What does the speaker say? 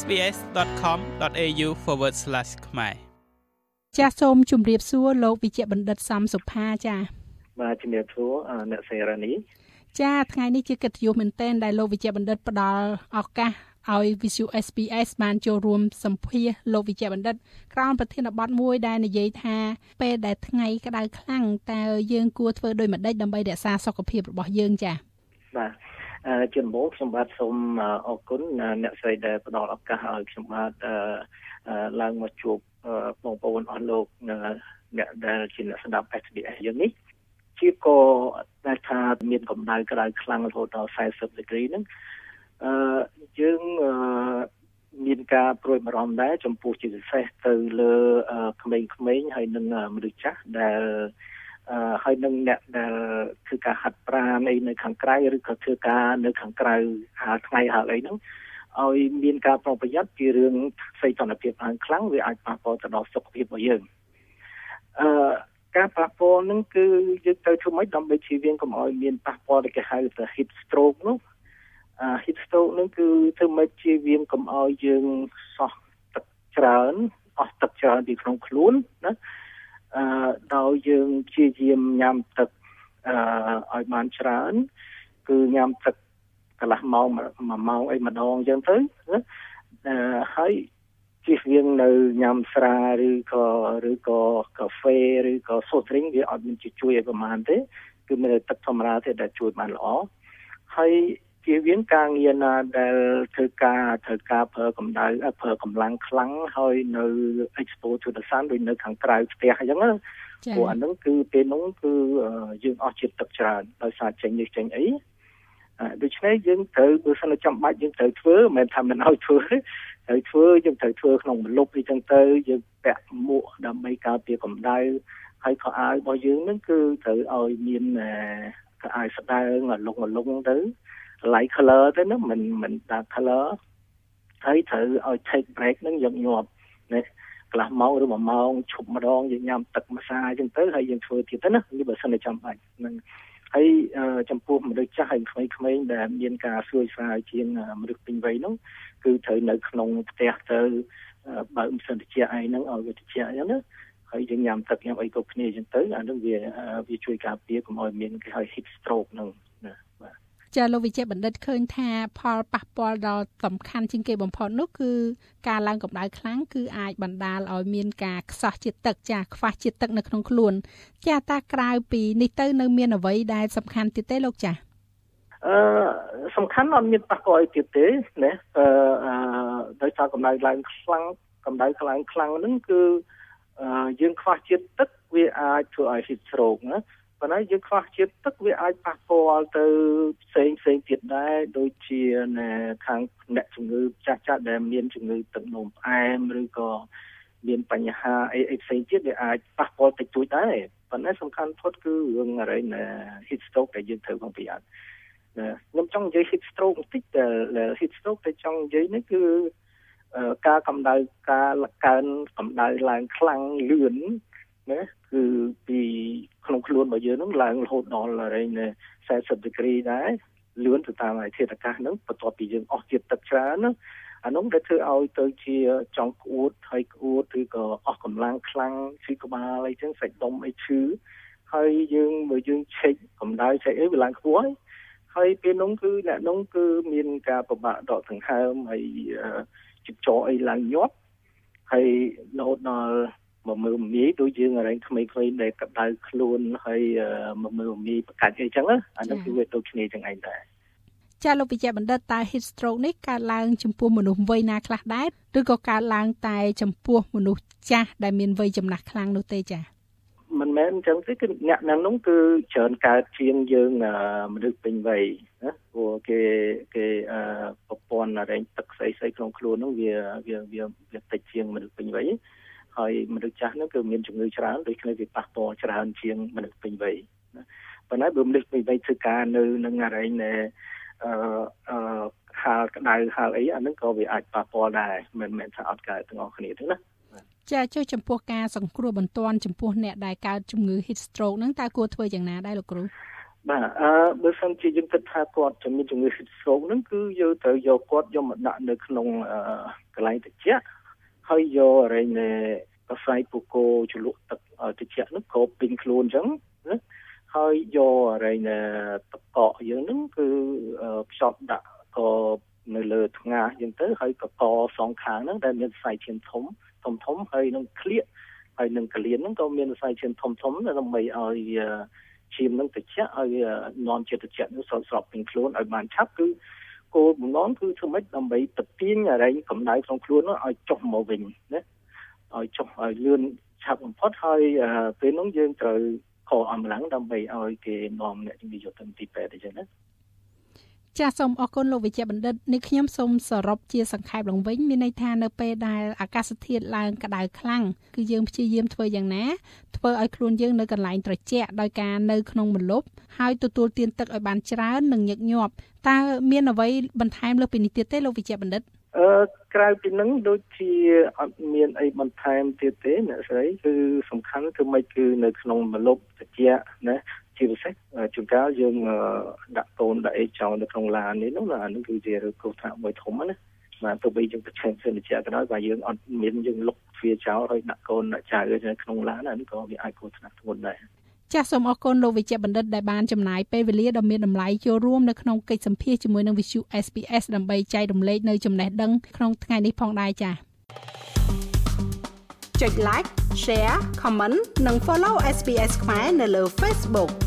sbs.com.au/ ខ្មែរចាសសូមជម្រាបសួរលោកវិជ្ជបណ្ឌិតសំសុផាចាបាទជំរាបសួរអ្នកសេរានីចាថ្ងៃនេះជាកិត្តិយសមែនទែនដែលលោកវិជ្ជបណ្ឌិតផ្ដល់ឱកាសឲ្យ Visu SPS បានចូលរួមសម្ភាសលោកវិជ្ជបណ្ឌិតក្រោមប្រធានបទមួយដែលនិយាយថាពេលដែលថ្ងៃក្តៅខ្លាំងតើយើងគួរធ្វើដូចម្តេចដើម្បីរក្សាសុខភាពរបស់យើងចា៎បាទ ជាដំបូងខ្ញុំបាទសូមអរគុណអ្នកស្រីដែលផ្ដល់ឱកាសឲ្យខ្ញុំបាទឡើងមកជួបបងប្អូនអស់លោកអ្នកដែលជាអ្នកស្ដាប់ SBS យើងនេះជាក៏ដែលថាមានកម្ដៅក្តៅខ្លាំងរហូតដល់40 degree ហ្នឹងអឺយើងមានការព្រួយបារម្ភដែរចំពោះជាពិសេសទៅលើក្មេងៗហើយនិងមនុស្សចាស់ដែលអឺ ហើយនឹងអ្នកដែលធ្វើការហាត់ប្រាណអីនៅខាងក្រៅឬក៏ធ្វើការនៅខាងក្រៅហាលថ្ងៃហាលអីហ្នឹងឲ្យមានការប្រុងប្រយ័ត្នពីរឿងសីតុណ្ហភាពឡើងខ្លាំងវាអាចប៉ះពាល់ទៅដល់សុខភាពរបស់យើងអឺការប៉ះពាល់ហ្នឹងគឺយើងត្រូវធ្វើម៉េចដើម្បីជៀសវាងកុំឲ្យមានប៉ះពាល់ដែលគេហៅថា heat stroke នោះអា heat stroke ហ្នឹងគឺធ្វើម៉េចជៀសវាងកុំឲ្យយើងសោះទឹកច្រើនអស់ទឹកច្រើនពីក្នុងខ្លួនណា អឺដោយយើងព្យាយាមញ៉ាំទឹកអឺឲ្យបានច្រើន គឺញ៉ាំទឹកកន្លះម៉ោងមួយម៉ោងអីម្ដងអញ្ចឹងទៅណាអឺហើយជិះវាងនៅញ៉ាំស្រាឬក៏ឬក៏កាហ្វេឬក៏ soft drink វាអត់មានជួយឲ្យប្រមាណទេគឺមានទឹកធម្មតាទេដែលជួយបានល្អហើយ ជៀសវាងការងារណាដែលធ្វើការត្រូវការប្រើកម្ដៅប្រើកម្លាំងខ្លាំងហើយនៅ expose to the sun ដូចនៅខាងក្រៅផ្ទះអញ្ចឹងណាព្រោះអានឹងគឺពេលនោះគឺយើងអស់ជាតិទឹកច្រើនដោយសារចេញនេះចេញអីដូច្នេះយើងត្រូវបើសិនចាំបាច់យើងត្រូវធ្វើមិនមែនថាមិនឲ្យធ្វើត្រូវធ្វើយើងត្រូវធ្វើក្នុងមលុបអីចឹងទៅយើងពាក់មួកដើម្បីការពារកម្ដៅហើយខោអាវរបស់យើងហ្នឹងគឺត្រូវឲ្យមានខោអាវស្ដើងលងលងទៅ light color ទៅណាមិនមិន dark color ហើយត្រូវឲ្យ take break ហ្នឹងយកញាប់ណាកន្លះម៉ោងឬ1ម៉ោងឈប់ម្ដងយើងញ៉ាំទឹកម្សាអញ្ចឹងទៅហើយយើងធ្វើទៀតទៅណានេះបើសិនតែចាំបាច់ហ្នឹងហើយចំពោះមនុស្សចាស់ហើយក្មេងៗដែលមានការសួយស្រាយជាងមនុស្សពេញវ័យនោះគឺត្រូវនៅក្នុងផ្ទះទៅបើមិនសិនតិចអីហ្នឹងឲ្យវាតិចអញ្ចឹងណាហើយយើងញ៉ាំទឹកញ៉ាំអីគ្រប់គ្នាអញ្ចឹងទៅអានឹងវាវាជួយការពារកុំឲ្យមានគេហៅ heat stroke ហ្នឹង ចាលោកវិជ្ជបណ្ឌិតឃើញថាផលប៉ះពាល់ដល់សំខាន់ជាងគេបំផុតនោះគឺការឡើងកម្ដៅខ្លាំងគឺអាចបណ្ដាលឲ្យមានការខ្សោះជាតិទឹកចាខ្វះជាតិទឹកនៅក្នុងខ្លួន ចាតាក្រៅពីនេះទៅនៅមានអ្វីដែលសំខាន់ទៀតទេលោកចាអឺសំខាន់អត់មានប៉ះពាល់អីទៀតទេណាអឺដោយសារកម្ដៅឡើងខ្លាំងកម្ដៅខ្លាំងខ្លាំងហ្នឹងគឺយើងខ្វះជាតិទឹកវាអាចធ្វើឲ្យ heat stroke ណា ប៉ុន្តែយើងខ្វះជាតិទឹកវាអាចប៉ះពាល់ទៅផ្សេងផ្សេងទៀតដែរដូចជាខាងអ្នកជំងឺចាស់ចាស់ដែលមានជំងឺទឹកនោមផ្អែមឬក៏មានបញ្ហាអីអីផ្សេងទៀតវាអាចប៉ះពាល់តិចតួចដែរប៉ុន្តែសំខាន់ផុតគឺរឿងអរិញ heat stroke ដែលយើងត្រូវប្រុងប្រយ័ត្នខ្ញុំចង់និយាយ heat stroke បន្តិចតែ heat stroke ដែលចង់និយាយនេះគឺការកម្ដៅការកើនកម្ដៅឡើងខ្លាំងលឿនណាគឺពី ក្នុងខ្លួនរបស់យើងនឹងឡើងរហូតដល់រែង40 degree ដែរលឿនទៅតាមអាធាតុអាកាសហ្នឹងបន្ទាប់ពីយើងអស់ជាតិទឹកច្រើនណាអានោះដែលធ្វើឲ្យទៅជាចង់ក្អួតហើយក្អួតឬក៏អស់កម្លាំងខ្លាំងឈឺក្បាលអីចឹងសាច់ដុំអីឈឺហើយយើងបើយើងឆេកកម្ដៅឆេកអីវាឡើងខ្ពស់ហើយហើយពេលនោះគឺអ្នកនោះគឺមានការពិបាកដកដង្ហើមហើយជិបចអីឡើងញាប់ហើយរហូតដល់ មកមើលមីដូចយើងអរិញក្មេងៗដែលកដៅខ្លួនហើយមកមើលមីប្រកាច់អីចឹងអានោះគឺវាដូចគ្នាចឹងឯងដែរចាលោកវិជ្ជបណ្ឌិតតើ heat stroke នេះកើតឡើងចំពោះមនុស្សវ័យណាខ្លះដែរឬក៏កើតឡើងតែចំពោះមនុស្សចាស់ដែលមានវ័យចំណាស់ខ្លាំងនោះទេចាមិនមែនអញ្ចឹងទេគឺអ្នកនៅនោះគឺច្រើនកើតជាងយើងមនុស្សពេញវ័យណាព្រោះគេគេប្រព័ន្ធរែងទឹកស្អីស្អីក្នុងខ្លួននោះវាវាវាវាតិចជាងមនុស្សពេញវ័យ ហើយមនុស្សចាស់ហ្នឹងគឺមានជំងឺច្រើនដូចគ្នាវាប៉ះពាល់ច្រើនជាងមនុស្សពេញវ័យប៉ុន្តែបើមនុស្សពេញវ័យធ្វើការនៅនឹងអរិញអឺអឺហាលក្តៅហាលអីអាហ្នឹងក៏វាអាចប៉ះពាល់ដែរមិនមែនថាអត់កើតទាំងអស់គ្នាទេណាចាចុះចំពោះការសង្គ្រោះបន្ទាន់ចំពោះអ្នកដែលកើតជំងឺ heat stroke ហ្នឹងតើគួរធ្វើយ៉ាងណាដែរលោកគ្រូបាទអឺបើសិនជាយើងគិតថាគាត់ជំងឺជំងឺហិតស្រូកហ្នឹងគឺយើងត្រូវយកគាត់យកមកដាក់នៅក្នុងកន្លែងត្រជាក់ ហើយយកអរិញកសែពូកោជ្រលក់ទឹកត្រជាក់ហ្នឹងក៏ពេញខ្លួនអញ្ចឹងណាហើយយកអរិញតកកយើងហ្នឹងគឺផ្សត់ដាក់ក៏នៅលើថ្ងាសអញ្ចឹងទៅហើយកកសងខាងហ្នឹងដែលមានខ្សែឈាមធំធំធំហើយនឹងក្លៀកហើយនឹងកលៀនហ្នឹងក៏មានខ្សែឈាមធំធំដើម្បីឲ្យឈាមនឹងត្រជាក់ឲ្យនាំជាតិត្រជាក់នឹងស្រោចស្រពពេញខ្លួនឲ្យបានឆាប់គឺ គោលបំណងគឺធ្វើម៉េចដើម្បីទៅទាញរែងកម្ដៅក្នុងខ្លួននោះឲ្យចុះមកវិញណាឲ្យចុះឲ្យលឿនឆាប់បំផុតហើយពេលនោះយើងត្រូវខលអំឡើងដើម្បីឲ្យគេនាំអ្នកជំងឺយកទៅទីពេទ្យអញ្ចឹងណា ចាសសូមអរគុណលោកវិជ្ជបណ្ឌិតនេះខ្ញុំសូមសរុបជាសង្ខេបឡើងវិញមានន័យថានៅពេលដែលអាកាសធាតុឡើងក្តៅខ្លាំងគឺយើងព្យាយាមធ្វើយ៉ាងណាធ្វើឲ្យខ្លួនយើងនៅកន្លែងត្រជាក់ដោយការនៅក្នុងម្លប់ហើយទទួលទានទឹកឲ្យបានច្រើននិងញឹកញាប់តើមានអ្វីបន្ថែមលើពីនេះទៀតទេលោកវិជ្ជបណ្ឌិតអឺក្រៅពីនឹងដូចជាអត់មានអីបន្ថែមទៀតទេអ្នកស្រីគឺសំខាន់គឺមិនគឺនៅក្នុងម្លប់ត្រជាក់ណា ជាពិសេសជួនកាលយើងដាក់កូនដាក់អីចោលនៅក្នុងឡាននេះនោះអានឹងគឺជាគ្រោះថ្នាក់មួយធំណាបាទទោះបីយើងប្រឆាំងសិនជាក៏ដោយបើយើងអត់មានយើងលុកទ្វារចោលហើយដាក់កូនដាក់ចៅនៅក្នុងឡានអានេះក៏វាអាចគ្រោះថ្នាក់ធ្ងន់ដែរចាសសូមអរគុណលោកវិជ្ជបណ្ឌិតដែលបានចំណាយពេលវេលាដ៏មានតម្លៃចូលរួមនៅក្នុងកិច្ចសម្ភាសជាមួយនឹង Visu SPS ដើម្បីចែករំលែកនៅចំណេះដឹងក្នុងថ្ងៃនេះផងដែរចាសចុច like share comment និង follow SPS ខ្មែរនៅលើ Facebook